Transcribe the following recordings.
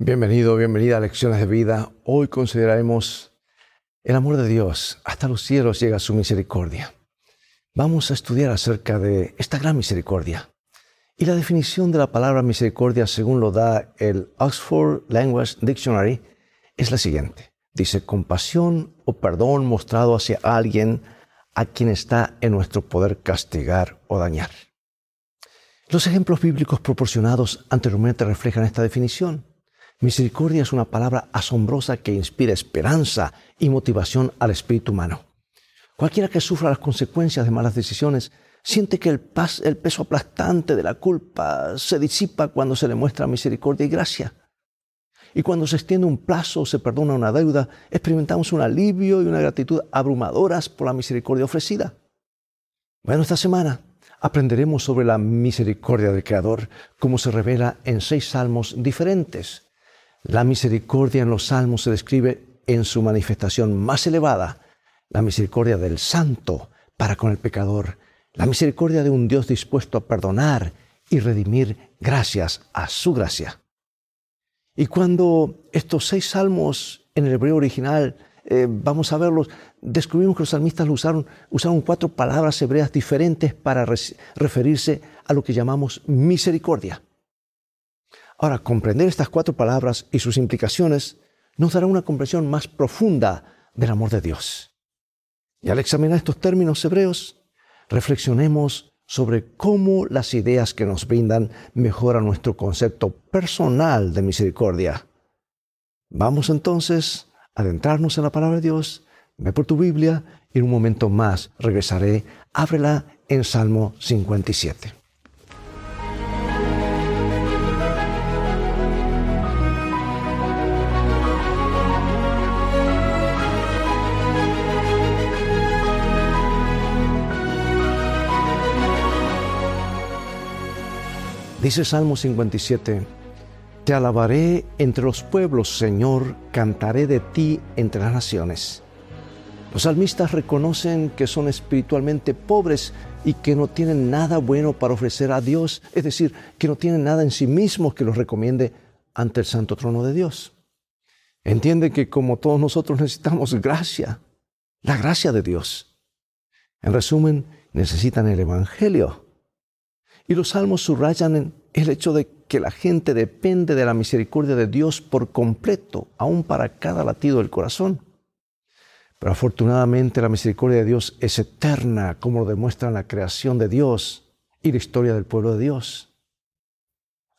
Bienvenido, bienvenida a Lecciones de Vida. Hoy consideraremos el amor de Dios. Hasta los cielos llega su misericordia. Vamos a estudiar acerca de esta gran misericordia. Y la definición de la palabra misericordia, según lo da el Oxford Language Dictionary, es la siguiente. Dice, compasión o perdón mostrado hacia alguien a quien está en nuestro poder castigar o dañar. Los ejemplos bíblicos proporcionados anteriormente reflejan esta definición. Misericordia es una palabra asombrosa que inspira esperanza y motivación al espíritu humano. Cualquiera que sufra las consecuencias de malas decisiones siente que el, peso aplastante de la culpa se disipa cuando se le muestra misericordia y gracia. Y cuando se extiende un plazo o se perdona una deuda, experimentamos un alivio y una gratitud abrumadoras por la misericordia ofrecida. Bueno, esta semana aprenderemos sobre la misericordia del Creador, como se revela en seis salmos diferentes. La misericordia en los salmos se describe en su manifestación más elevada, la misericordia del santo para con el pecador, la misericordia de un Dios dispuesto a perdonar y redimir gracias a su gracia. Y cuando estos seis salmos en el hebreo original, eh, vamos a verlos, descubrimos que los salmistas usaron, usaron cuatro palabras hebreas diferentes para referirse a lo que llamamos misericordia. Ahora, comprender estas cuatro palabras y sus implicaciones nos dará una comprensión más profunda del amor de Dios. Y al examinar estos términos hebreos, reflexionemos sobre cómo las ideas que nos brindan mejoran nuestro concepto personal de misericordia. Vamos entonces a adentrarnos en la palabra de Dios. Ve por tu Biblia y en un momento más regresaré. Ábrela en Salmo 57. Dice Salmo 57, Te alabaré entre los pueblos, Señor, cantaré de ti entre las naciones. Los salmistas reconocen que son espiritualmente pobres y que no tienen nada bueno para ofrecer a Dios, es decir, que no tienen nada en sí mismos que los recomiende ante el santo trono de Dios. Entienden que como todos nosotros necesitamos gracia, la gracia de Dios. En resumen, necesitan el Evangelio y los salmos subrayan el hecho de que la gente depende de la misericordia de Dios por completo, aún para cada latido del corazón. Pero afortunadamente la misericordia de Dios es eterna, como lo demuestra la creación de Dios y la historia del pueblo de Dios.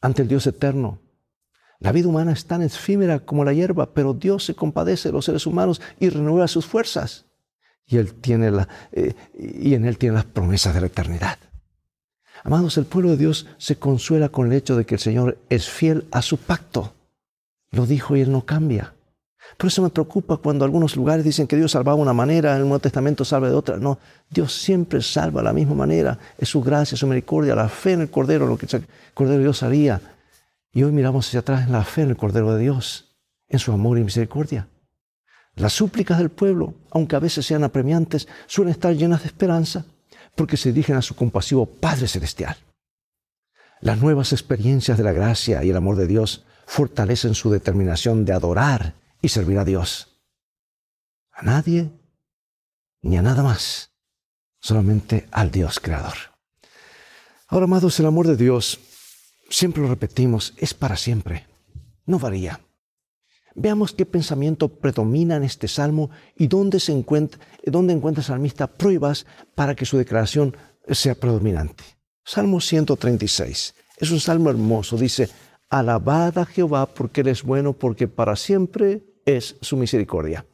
Ante el Dios eterno, la vida humana es tan efímera como la hierba, pero Dios se compadece de los seres humanos y renueva sus fuerzas. Y, él tiene eh, y en Él tiene las promesas de la eternidad. Amados, el pueblo de Dios se consuela con el hecho de que el Señor es fiel a su pacto. Lo dijo y Él no cambia. Por eso me preocupa cuando algunos lugares dicen que Dios salvaba de una manera, en el Nuevo Testamento salva de otra. No, Dios siempre salva de la misma manera. Es su gracia, su misericordia, la fe en el Cordero, lo que el Cordero de Dios haría. Y hoy miramos hacia atrás en la fe en el Cordero de Dios, en su amor y misericordia. Las súplicas del pueblo, aunque a veces sean apremiantes, suelen estar llenas de esperanza porque se dirigen a su compasivo Padre Celestial. Las nuevas experiencias de la gracia y el amor de Dios fortalecen su determinación de adorar y servir a Dios. A nadie ni a nada más, solamente al Dios Creador. Ahora, amados, el amor de Dios, siempre lo repetimos, es para siempre, no varía. Veamos qué pensamiento predomina en este salmo y dónde, se encuentra, dónde encuentra el salmista pruebas para que su declaración sea predominante. Salmo 136. Es un salmo hermoso. Dice, alabad a Jehová porque Él es bueno, porque para siempre es su misericordia.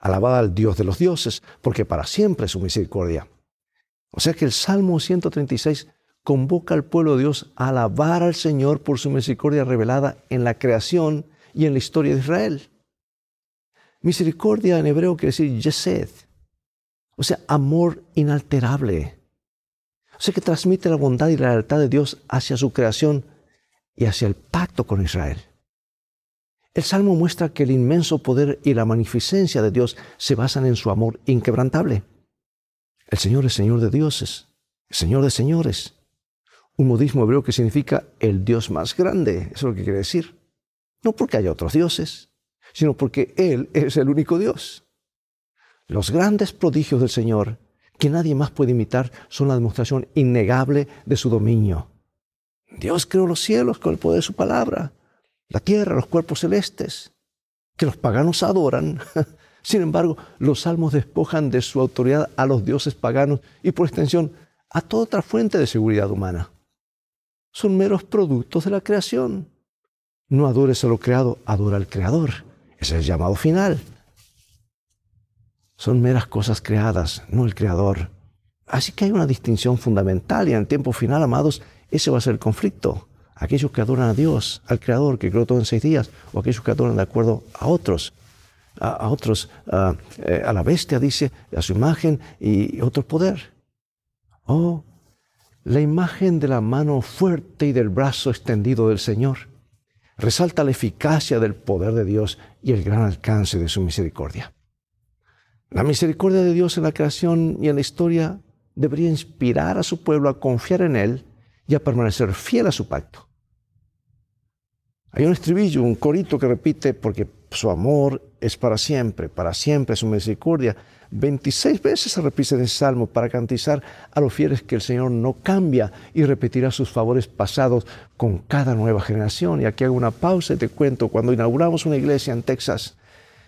Alabad al Dios de los dioses, porque para siempre es su misericordia. O sea que el Salmo 136 convoca al pueblo de Dios a alabar al Señor por su misericordia revelada en la creación y en la historia de Israel. Misericordia en hebreo quiere decir yesed, o sea, amor inalterable. O sea, que transmite la bondad y la lealtad de Dios hacia su creación y hacia el pacto con Israel. El Salmo muestra que el inmenso poder y la magnificencia de Dios se basan en su amor inquebrantable. El Señor es Señor de dioses, Señor de señores. Un modismo hebreo que significa el Dios más grande, eso es lo que quiere decir. No porque haya otros dioses, sino porque Él es el único Dios. Los grandes prodigios del Señor, que nadie más puede imitar, son la demostración innegable de su dominio. Dios creó los cielos con el poder de su palabra, la tierra, los cuerpos celestes, que los paganos adoran. Sin embargo, los salmos despojan de su autoridad a los dioses paganos y por extensión a toda otra fuente de seguridad humana. Son meros productos de la creación. No adores a lo creado, adora al creador. Ese es el llamado final. Son meras cosas creadas, no el creador. Así que hay una distinción fundamental y en el tiempo final, amados, ese va a ser el conflicto. Aquellos que adoran a Dios, al Creador que creó todo en seis días, o aquellos que adoran de acuerdo a otros, a, otros, eh, a la bestia, dice, a su imagen y otro poder. Oh, la imagen de la mano fuerte y del brazo extendido del Señor resalta la eficacia del poder de Dios y el gran alcance de su misericordia. La misericordia de Dios en la creación y en la historia debería inspirar a su pueblo a confiar en Él y a permanecer fiel a su pacto. Hay un estribillo, un corito que repite, porque su amor es para siempre, para siempre su misericordia. 26 veces se repite ese salmo para cantizar a los fieles que el Señor no cambia y repetirá sus favores pasados con cada nueva generación. Y aquí hago una pausa y te cuento, cuando inauguramos una iglesia en Texas,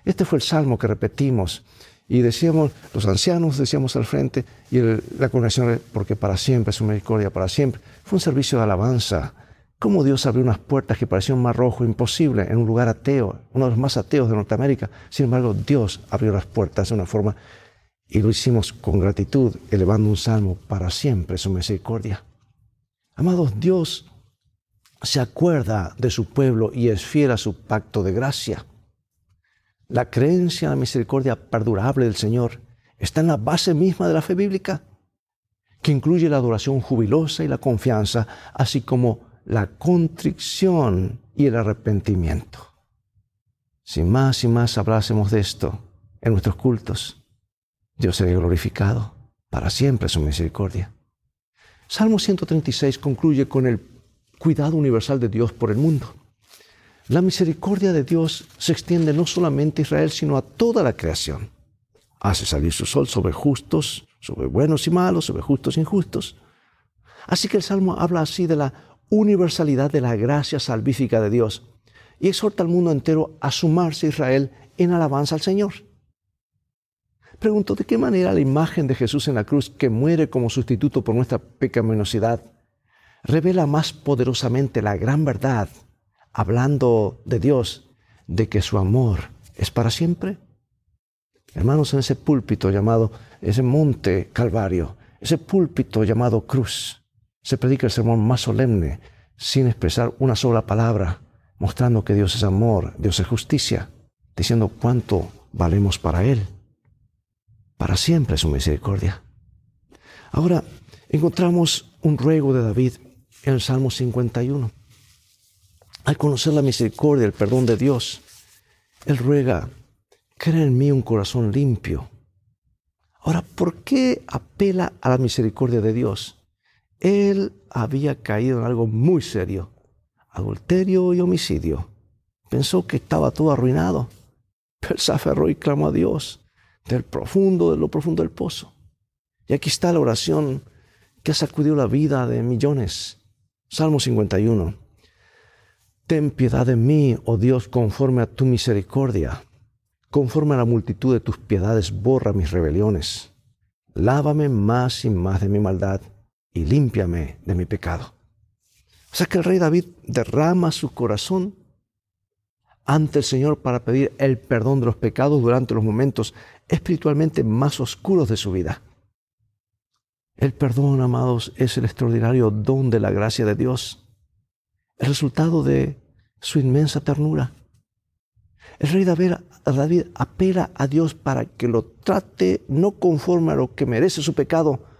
este fue el salmo que repetimos. Y decíamos, los ancianos decíamos al frente, y la congregación, porque para siempre su misericordia, para siempre. Fue un servicio de alabanza. Cómo Dios abrió unas puertas que parecían mar rojo imposible en un lugar ateo, uno de los más ateos de Norteamérica. Sin embargo, Dios abrió las puertas de una forma y lo hicimos con gratitud, elevando un salmo para siempre su misericordia. Amados, Dios se acuerda de su pueblo y es fiel a su pacto de gracia. La creencia en la misericordia perdurable del Señor está en la base misma de la fe bíblica que incluye la adoración jubilosa y la confianza, así como la contrición y el arrepentimiento. Si más y más hablásemos de esto en nuestros cultos, Dios sería glorificado para siempre su misericordia. Salmo 136 concluye con el cuidado universal de Dios por el mundo. La misericordia de Dios se extiende no solamente a Israel, sino a toda la creación. Hace salir su sol sobre justos, sobre buenos y malos, sobre justos e injustos. Así que el Salmo habla así de la universalidad de la gracia salvífica de Dios y exhorta al mundo entero a sumarse a Israel en alabanza al Señor. Pregunto, ¿de qué manera la imagen de Jesús en la cruz, que muere como sustituto por nuestra pecaminosidad, revela más poderosamente la gran verdad, hablando de Dios, de que su amor es para siempre? Hermanos, en ese púlpito llamado, ese monte Calvario, ese púlpito llamado cruz, se predica el sermón más solemne, sin expresar una sola palabra, mostrando que Dios es amor, Dios es justicia, diciendo cuánto valemos para Él. Para siempre su misericordia. Ahora encontramos un ruego de David en el Salmo 51. Al conocer la misericordia, el perdón de Dios, Él ruega crea en mí un corazón limpio. Ahora, ¿por qué apela a la misericordia de Dios? Él había caído en algo muy serio, adulterio y homicidio. Pensó que estaba todo arruinado, pero se aferró y clamó a Dios del profundo, de lo profundo del pozo. Y aquí está la oración que ha sacudido la vida de millones. Salmo 51. Ten piedad de mí, oh Dios, conforme a tu misericordia Conforme a la multitud de tus piedades, borra mis rebeliones. Lávame más y más de mi maldad y límpiame de mi pecado. O sea que el rey David derrama su corazón ante el Señor para pedir el perdón de los pecados durante los momentos espiritualmente más oscuros de su vida. El perdón, amados, es el extraordinario don de la gracia de Dios, el resultado de su inmensa ternura. El rey David, apela a Dios para que lo trate no conforme a lo que merece su pecado,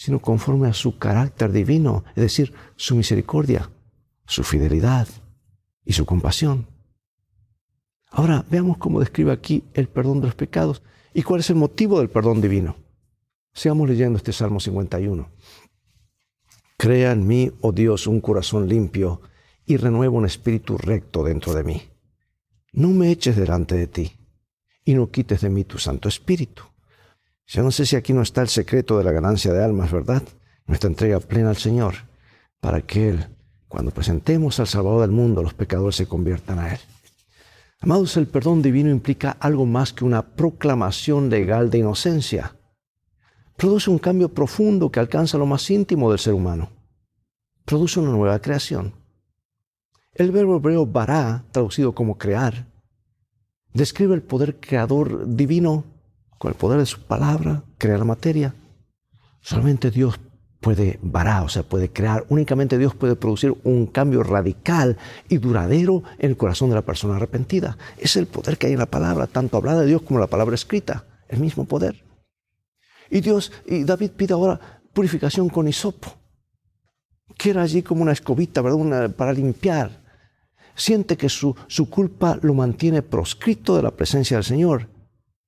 sino conforme a su carácter divino, es decir, su misericordia, su fidelidad y su compasión. Ahora veamos cómo describe aquí el perdón de los pecados y cuál es el motivo del perdón divino. Sigamos leyendo este Salmo 51. Crea en mí, oh Dios, un corazón limpio y renueva un espíritu recto dentro de mí. No me eches delante de ti y no quites de mí tu Santo Espíritu. Yo no sé si aquí no está el secreto de la ganancia de almas, ¿verdad? Nuestra entrega plena al Señor, para que Él, cuando presentemos al Salvador del mundo, los pecadores se conviertan a Él. Amados, el perdón divino implica algo más que una proclamación legal de inocencia. Produce un cambio profundo que alcanza lo más íntimo del ser humano. Produce una nueva creación. El verbo hebreo bará, traducido como crear, describe el poder creador divino con el poder de su palabra, crear la materia. Solamente Dios puede varar, o sea, puede crear. Únicamente Dios puede producir un cambio radical y duradero en el corazón de la persona arrepentida. Es el poder que hay en la palabra, tanto hablada de Dios como la palabra escrita, el mismo poder. Y Dios, y David pide ahora purificación con hisopo, que era allí como una escobita, ¿verdad? para limpiar. Siente que su, su culpa lo mantiene proscrito de la presencia del Señor,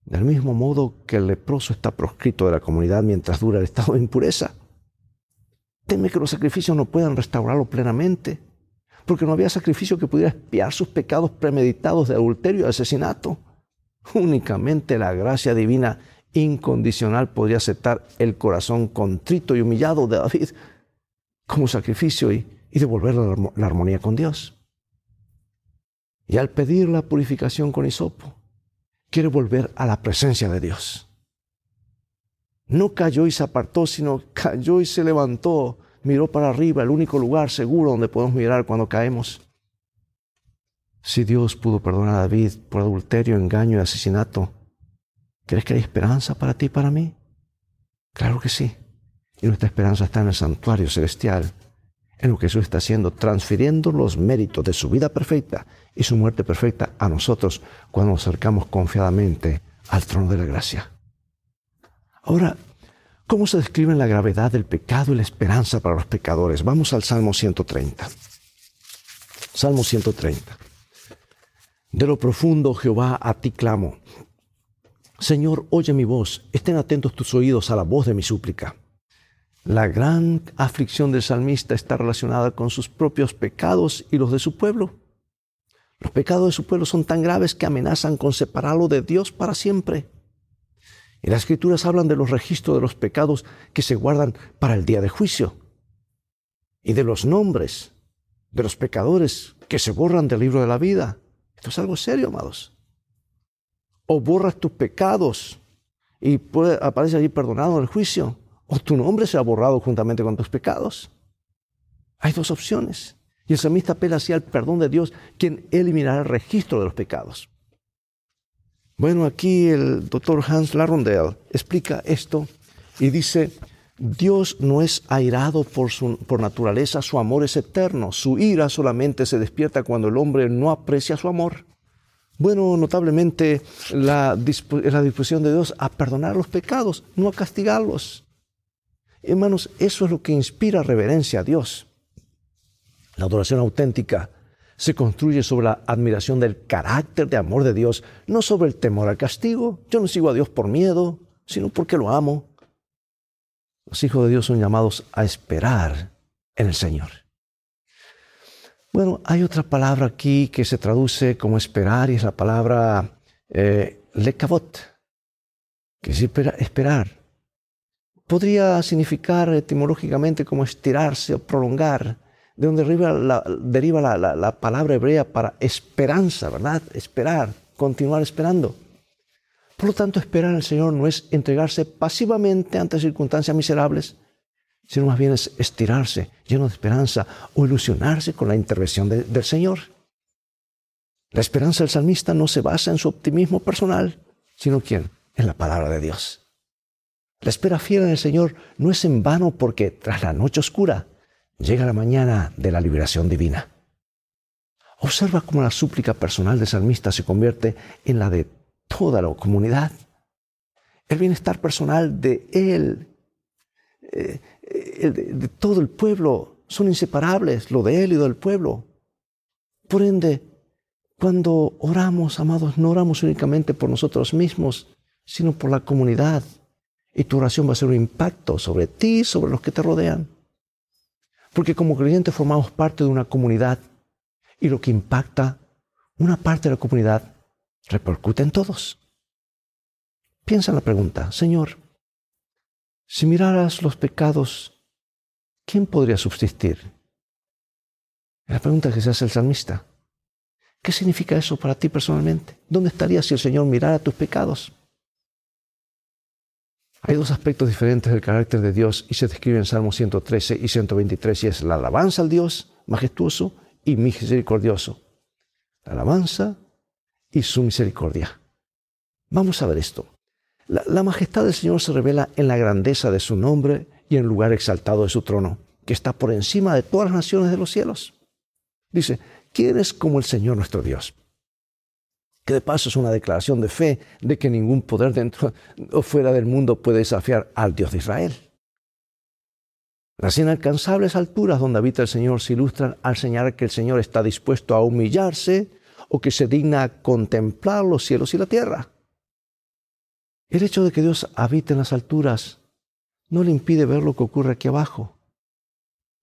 del mismo modo que el leproso está proscrito de la comunidad mientras dura el estado de impureza. Teme que los sacrificios no puedan restaurarlo plenamente, porque no había sacrificio que pudiera expiar sus pecados premeditados de adulterio y asesinato. Únicamente la gracia divina incondicional podría aceptar el corazón contrito y humillado de David como sacrificio y, y devolver la, armonía con Dios. Y al pedir la purificación con hisopo, quiere volver a la presencia de Dios no cayó y se apartó, sino cayó y se levantó, miró para arriba, el único lugar seguro donde podemos mirar cuando caemos. Si Dios pudo perdonar a David por adulterio, engaño y asesinato, ¿crees que hay esperanza para ti y para mí? Claro que sí. Y nuestra esperanza está en el santuario celestial, en lo que Jesús está haciendo, transfiriendo los méritos de su vida perfecta y su muerte perfecta a nosotros cuando nos acercamos confiadamente al trono de la gracia. Ahora, ¿cómo se describe la gravedad del pecado y la esperanza para los pecadores? Vamos al Salmo 130. Salmo 130. De lo profundo, Jehová, a ti clamo. Señor, oye mi voz, estén atentos tus oídos a la voz de mi súplica. La gran aflicción del salmista está relacionada con sus propios pecados y los de su pueblo. Los pecados de su pueblo son tan graves que amenazan con separarlo de Dios para siempre. Y las escrituras hablan de los registros de los pecados que se guardan para el día de juicio y de los nombres de los pecadores que se borran del libro de la vida. Esto es algo serio, amados. O borras tus pecados y aparece allí perdonado en el juicio, o tu nombre se ha borrado juntamente con tus pecados. Hay dos opciones. Y el samista apela hacia el perdón de Dios, quien eliminará el registro de los pecados. Bueno, aquí el doctor Hans Larondel explica esto y dice, Dios no es airado por, su, por naturaleza, su amor es eterno, su ira solamente se despierta cuando el hombre no aprecia su amor. Bueno, notablemente la disposición de Dios a perdonar los pecados, no a castigarlos. Hermanos, eso es lo que inspira reverencia a Dios. La adoración auténtica se construye sobre la admiración del carácter de amor de Dios, no sobre el temor al castigo. Yo no sigo a Dios por miedo, sino porque lo amo. Los hijos de Dios son llamados a esperar en el Señor. Bueno, hay otra palabra aquí que se traduce como esperar y es la palabra eh, lekavot, que es esperar. Podría significar etimológicamente como estirarse o prolongar de donde deriva, la, palabra hebrea para esperanza, ¿verdad? Esperar, continuar esperando. Por lo tanto, esperar el Señor no es entregarse pasivamente ante circunstancias miserables, sino más bien es estirarse, lleno de esperanza, o ilusionarse con la intervención del Señor. La esperanza del salmista no se basa en su optimismo personal, sino ¿quién? En la palabra de Dios. La espera fiel en el Señor no es en vano porque tras la noche oscura llega la mañana de la liberación divina. Observa cómo la súplica personal del salmista se convierte en la de toda la comunidad. El bienestar personal de él, eh, de, todo el pueblo, son inseparables, lo de él y del pueblo. Por ende, cuando oramos, amados, no oramos únicamente por nosotros mismos, sino por la comunidad. Y tu oración va a ser un impacto sobre ti sobre los que te rodean. Porque como creyentes formamos parte de una comunidad y lo que impacta una parte de la comunidad repercute en todos. Piensa en la pregunta, Señor, si miraras los pecados, ¿quién podría subsistir? Es la pregunta que se hace el salmista. ¿Qué significa eso para ti personalmente? ¿Dónde estarías si el Señor mirara tus pecados? Hay dos aspectos diferentes del carácter de Dios y se describe en Salmos 113 y 123 y es la alabanza al Dios majestuoso y misericordioso. La alabanza y su misericordia. Vamos a ver esto. La, la, majestad del Señor se revela en la grandeza de su nombre y en el lugar exaltado de su trono, que está por encima de todas las naciones de los cielos. Dice, ¿quién es como el Señor nuestro Dios? Que de paso es una declaración de fe de que ningún poder dentro o fuera del mundo puede desafiar al Dios de Israel. Las inalcanzables alturas donde habita el Señor se ilustran al señalar que el Señor está dispuesto a humillarse o que se digna a contemplar los cielos y la tierra. El hecho de que Dios habite en las alturas no le impide ver lo que ocurre aquí abajo.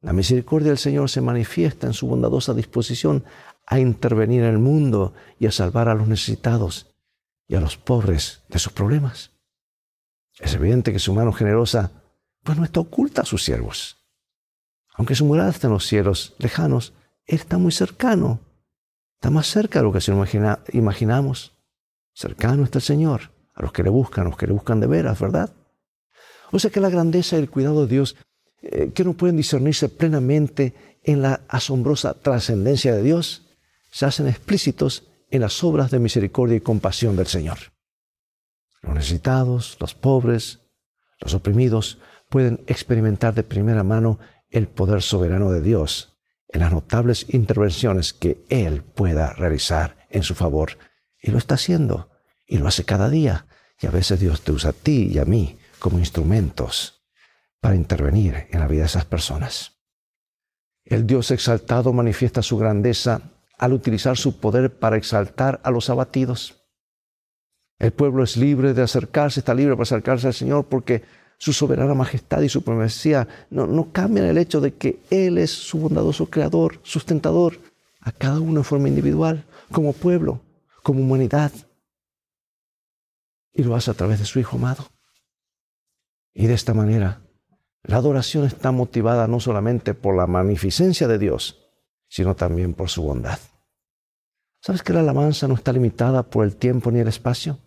La misericordia del Señor se manifiesta en su bondadosa disposición a intervenir en el mundo y a salvar a los necesitados y a los pobres de sus problemas. Es evidente que su mano generosa pues no está oculta a sus siervos. Aunque su morada está en los cielos lejanos, Él está muy cercano. Está más cerca de lo que se imagina, imaginamos. Cercano está el Señor, a los que le buscan, a los que le buscan de veras, ¿verdad? O sea que la grandeza y el cuidado de Dios, eh, que no pueden discernirse plenamente en la asombrosa trascendencia de Dios, se hacen explícitos en las obras de misericordia y compasión del Señor. Los necesitados, los pobres, los oprimidos pueden experimentar de primera mano el poder soberano de Dios en las notables intervenciones que Él pueda realizar en su favor. Y lo está haciendo, y lo hace cada día. Y a veces Dios te usa a ti y a mí como instrumentos para intervenir en la vida de esas personas. El Dios exaltado manifiesta su grandeza al utilizar su poder para exaltar a los abatidos. El pueblo es libre de acercarse, está libre para acercarse al Señor porque su soberana majestad y su supremacía no, no cambian el hecho de que Él es su bondadoso creador, sustentador, a cada uno en forma individual, como pueblo, como humanidad. Y lo hace a través de su Hijo amado. Y de esta manera, la adoración está motivada no solamente por la magnificencia de Dios, sino también por su bondad. ¿Sabes que la alabanza no está limitada por el tiempo ni el espacio?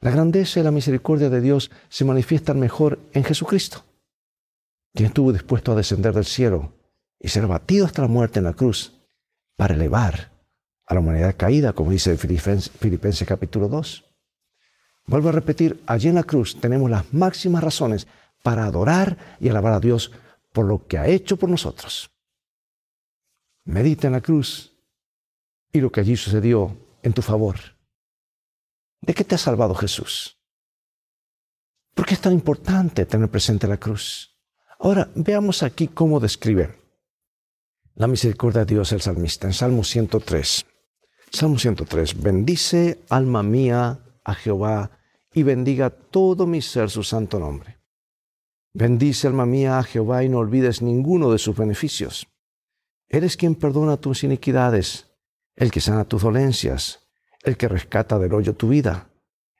La grandeza y la misericordia de Dios se manifiestan mejor en Jesucristo, quien estuvo dispuesto a descender del cielo y ser batido hasta la muerte en la cruz para elevar a la humanidad caída, como dice Filipenses, capítulo 2. Vuelvo a repetir, allí en la cruz tenemos las máximas razones para adorar y alabar a Dios por lo que ha hecho por nosotros. Medita en la cruz y lo que allí sucedió en tu favor. ¿De qué te ha salvado Jesús? ¿Por qué es tan importante tener presente la cruz? Ahora, veamos aquí cómo describe la misericordia de Dios el salmista en Salmo 103. Salmo 103. Bendice, alma mía, a Jehová, y bendiga todo mi ser su santo nombre. Bendice, alma mía, a Jehová, y no olvides ninguno de sus beneficios Eres quien perdona tus iniquidades, el que sana tus dolencias, el que rescata del hoyo tu vida,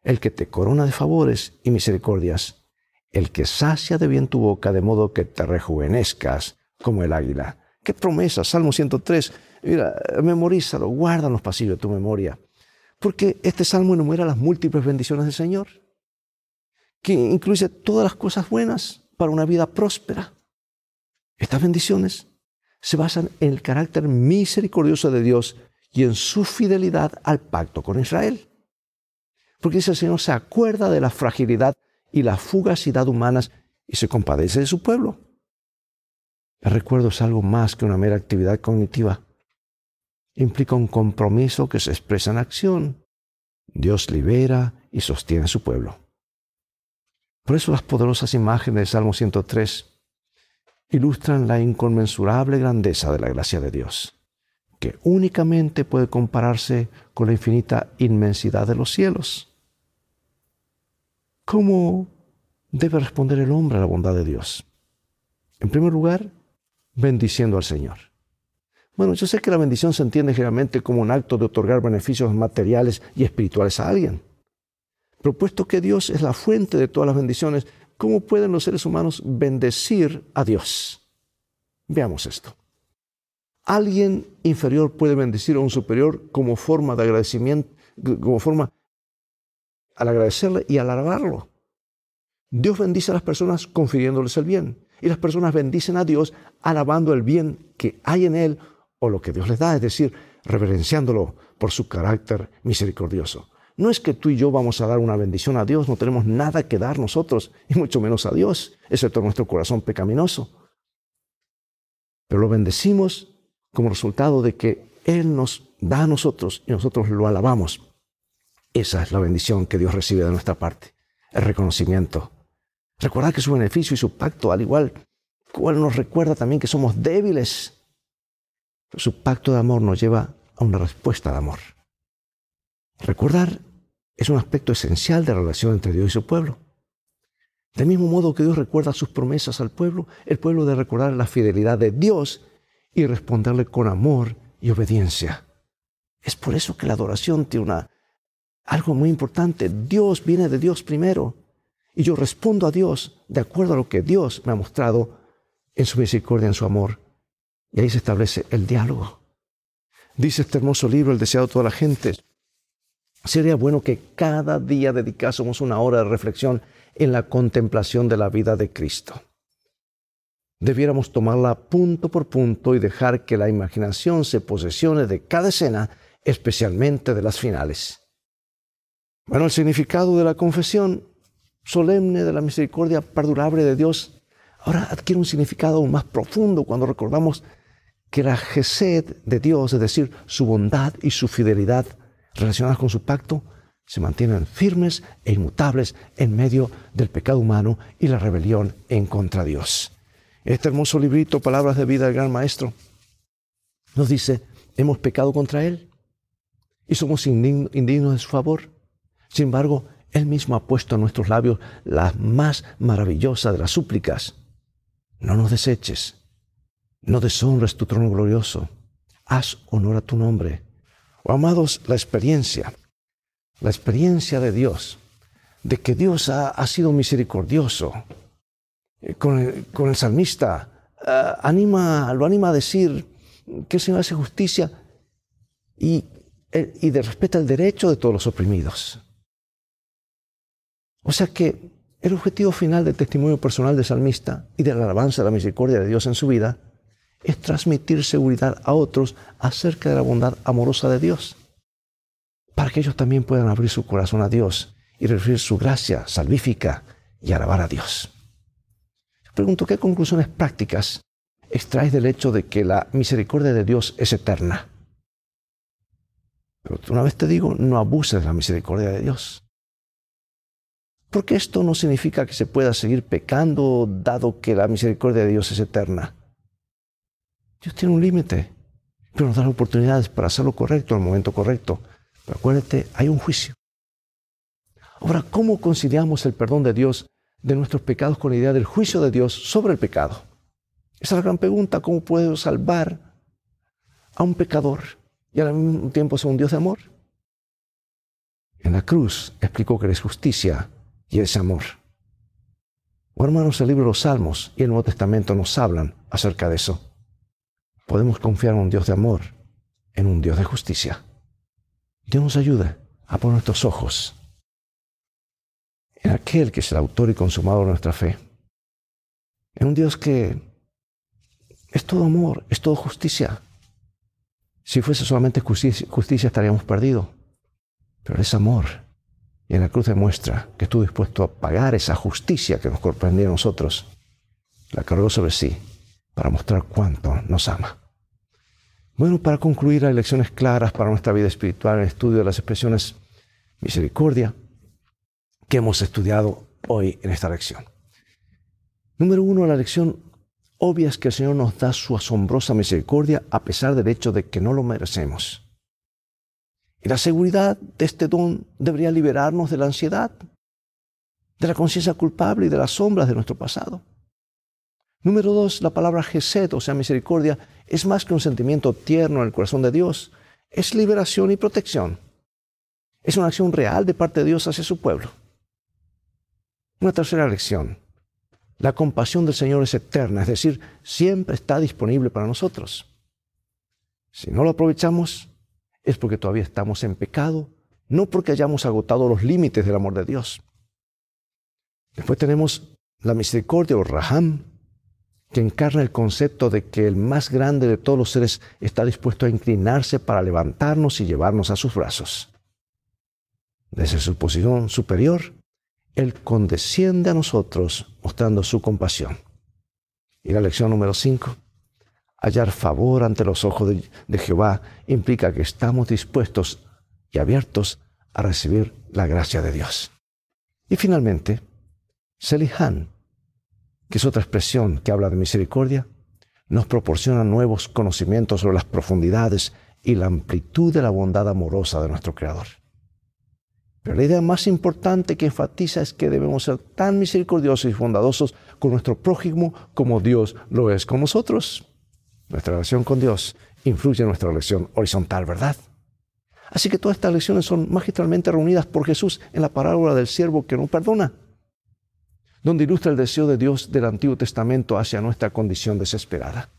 el que te corona de favores y misericordias, el que sacia de bien tu boca de modo que te rejuvenezcas como el águila. ¡Qué promesa! Salmo 103. Mira, memorízalo, guarda en los pasillos de tu memoria. Porque este salmo enumera las múltiples bendiciones del Señor, que incluye todas las cosas buenas para una vida próspera. Estas bendiciones se basan en el carácter misericordioso de Dios y en su fidelidad al pacto con Israel. Porque ese Señor se acuerda de la fragilidad y la fugacidad humanas y se compadece de su pueblo. El recuerdo es algo más que una mera actividad cognitiva. Implica un compromiso que se expresa en acción. Dios libera y sostiene a su pueblo. Por eso las poderosas imágenes de Salmo 103 ilustran la inconmensurable grandeza de la gracia de Dios, que únicamente puede compararse con la infinita inmensidad de los cielos. ¿Cómo debe responder el hombre a la bondad de Dios? En primer lugar, bendiciendo al Señor. Bueno, yo sé que la bendición se entiende generalmente como un acto de otorgar beneficios materiales y espirituales a alguien. Pero puesto que Dios es la fuente de todas las bendiciones, ¿cómo pueden los seres humanos bendecir a Dios? Veamos esto. Alguien inferior puede bendecir a un superior como forma de agradecimiento, como forma al agradecerle y al alabarlo. Dios bendice a las personas confiriéndoles el bien. Y las personas bendicen a Dios alabando el bien que hay en Él o lo que Dios les da, es decir, reverenciándolo por su carácter misericordioso. No es que tú y yo vamos a dar una bendición a Dios, no tenemos nada que dar nosotros, y mucho menos a Dios, excepto nuestro corazón pecaminoso. Pero lo bendecimos como resultado de que Él nos da a nosotros y nosotros lo alabamos. Esa es la bendición que Dios recibe de nuestra parte, el reconocimiento. Recordar que su beneficio y su pacto, al igual cual nos recuerda también que somos débiles, su pacto de amor nos lleva a una respuesta de amor. Recordar es un aspecto esencial de la relación entre Dios y su pueblo. Del mismo modo que Dios recuerda sus promesas al pueblo, el pueblo debe recordar la fidelidad de Dios y responderle con amor y obediencia. Es por eso que la adoración tiene una, algo muy importante. Dios viene de Dios primero y yo respondo a Dios de acuerdo a lo que Dios me ha mostrado en su misericordia, en su amor. Y ahí se establece el diálogo. Dice este hermoso libro, El deseado de toda la gente. Sería bueno que cada día dedicásemos una hora de reflexión en la contemplación de la vida de Cristo debiéramos tomarla punto por punto y dejar que la imaginación se posesione de cada escena, especialmente de las finales. Bueno, el significado de la confesión solemne de la misericordia perdurable de Dios ahora adquiere un significado aún más profundo cuando recordamos que la gesed de Dios, es decir, su bondad y su fidelidad relacionadas con su pacto, se mantienen firmes e inmutables en medio del pecado humano y la rebelión en contra de Dios. Este hermoso librito, Palabras de Vida del Gran Maestro, nos dice, hemos pecado contra Él y somos indignos de su favor. Sin embargo, Él mismo ha puesto en nuestros labios la más maravillosa de las súplicas. No nos deseches, no deshonres tu trono glorioso, haz honor a tu nombre. Oh, amados, la experiencia, la experiencia de Dios, de que Dios ha, ha sido misericordioso, eh, con el, salmista, eh, anima, lo anima a decir que el Señor hace justicia y, eh, y de respeta el derecho de todos los oprimidos. O sea que el objetivo final del testimonio personal del salmista y de la alabanza de la misericordia de Dios en su vida es transmitir seguridad a otros acerca de la bondad amorosa de Dios, para que ellos también puedan abrir su corazón a Dios y recibir su gracia salvífica y alabar a Dios. Pregunto, ¿qué conclusiones prácticas extraes del hecho de que la misericordia de Dios es eterna? Pero una vez te digo, no abuses de la misericordia de Dios. Porque esto no significa que se pueda seguir pecando dado que la misericordia de Dios es eterna. Dios tiene un límite, pero nos da oportunidades para hacer lo correcto en el momento correcto. Pero acuérdate, hay un juicio. Ahora, ¿cómo conciliamos el perdón de Dios de nuestros pecados con la idea del juicio de Dios sobre el pecado. Esa es la gran pregunta, ¿cómo puedo salvar a un pecador y al mismo tiempo ser un Dios de amor? En la cruz explicó que es justicia y es amor. O hermanos, el libro de los Salmos y el Nuevo Testamento nos hablan acerca de eso. Podemos confiar en un Dios de amor, en un Dios de justicia. Dios nos ayude a poner nuestros ojos en aquel que es el autor y consumador de nuestra fe. En un Dios que es todo amor, es todo justicia. Si fuese solamente justicia, estaríamos perdidos. Pero es amor. Y en la cruz demuestra que estuvo dispuesto a pagar esa justicia que nos comprendía a nosotros. La cargó sobre sí para mostrar cuánto nos ama. Bueno, para concluir, hay lecciones claras para nuestra vida espiritual en el estudio de las expresiones misericordia, que hemos estudiado hoy en esta lección. Número uno, la lección obvia es que el Señor nos da su asombrosa misericordia a pesar del hecho de que no lo merecemos. Y la seguridad de este don debería liberarnos de la ansiedad, de la conciencia culpable y de las sombras de nuestro pasado. Número dos, la palabra Gesed, o sea, misericordia, es más que un sentimiento tierno en el corazón de Dios, es liberación y protección. Es una acción real de parte de Dios hacia su pueblo. Una tercera lección. La compasión del Señor es eterna, es decir, siempre está disponible para nosotros. Si no lo aprovechamos, es porque todavía estamos en pecado, no porque hayamos agotado los límites del amor de Dios. Después tenemos la misericordia o Raham, que encarna el concepto de que el más grande de todos los seres está dispuesto a inclinarse para levantarnos y llevarnos a sus brazos. Desde su posición superior, Él condesciende a nosotros mostrando su compasión. Y la lección número 5, hallar favor ante los ojos de, Jehová implica que estamos dispuestos y abiertos a recibir la gracia de Dios. Y finalmente, Selihan, que es otra expresión que habla de misericordia, nos proporciona nuevos conocimientos sobre las profundidades y la amplitud de la bondad amorosa de nuestro Creador. Pero la idea más importante que enfatiza es que debemos ser tan misericordiosos y bondadosos con nuestro prójimo como Dios lo es con nosotros. Nuestra relación con Dios influye en nuestra relación horizontal, ¿verdad? Así que todas estas lecciones son magistralmente reunidas por Jesús en la parábola del siervo que no perdona donde ilustra el deseo de Dios del Antiguo Testamento hacia nuestra condición desesperada.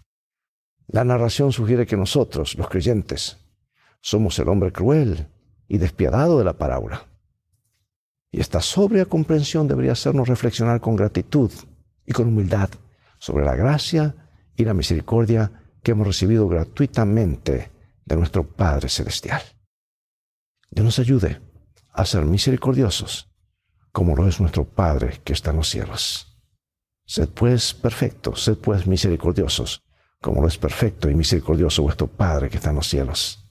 La narración sugiere que nosotros, los creyentes, somos el hombre cruel y despiadado de la parábola. Y esta sobria comprensión debería hacernos reflexionar con gratitud y con humildad sobre la gracia y la misericordia que hemos recibido gratuitamente de nuestro Padre Celestial. Dios nos ayude a ser misericordiosos como lo es nuestro Padre que está en los cielos. Sed pues perfectos, sed pues misericordiosos, como lo es perfecto y misericordioso vuestro Padre que está en los cielos.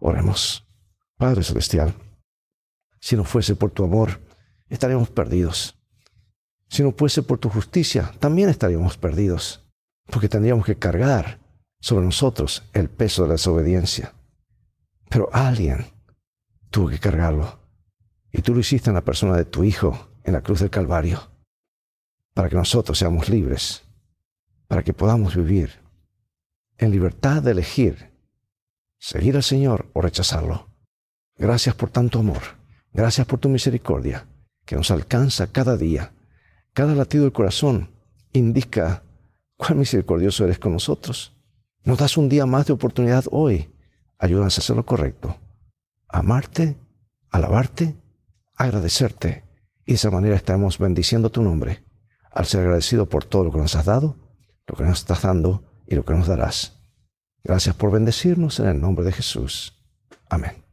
Oremos. Padre Celestial, si no fuese por tu amor, estaríamos perdidos. Si no fuese por tu justicia, también estaríamos perdidos, porque tendríamos que cargar sobre nosotros el peso de la desobediencia. Pero alguien tuvo que cargarlo y tú lo hiciste en la persona de tu Hijo en la cruz del Calvario, para que nosotros seamos libres, para que podamos vivir en libertad de elegir seguir al Señor o rechazarlo. Gracias por tanto amor, gracias por tu misericordia, que nos alcanza cada día. Cada latido del corazón indica cuán misericordioso eres con nosotros. Nos das un día más de oportunidad hoy. Ayúdanos a hacer lo correcto. Amarte, alabarte agradecerte y de esa manera estamos bendiciendo tu nombre al ser agradecido por todo lo que nos has dado, lo que nos estás dando y lo que nos darás. Gracias por bendecirnos en el nombre de Jesús. Amén.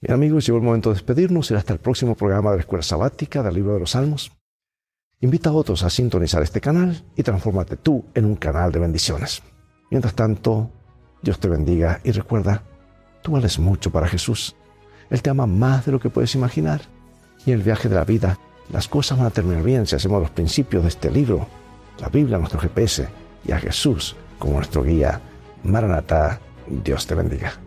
Bien amigos, llegó el momento de despedirnos. Será hasta el próximo programa de la Escuela Sabática del Libro de los Salmos. Invita a otros a sintonizar este canal y transfórmate tú en un canal de bendiciones. Mientras tanto, Dios te bendiga y recuerda, tú vales mucho para Jesús. Él te ama más de lo que puedes imaginar. Y en el viaje de la vida, las cosas van a terminar bien si hacemos los principios de este libro, la Biblia, nuestro GPS, y a Jesús como nuestro guía. Maranatha, Dios te bendiga.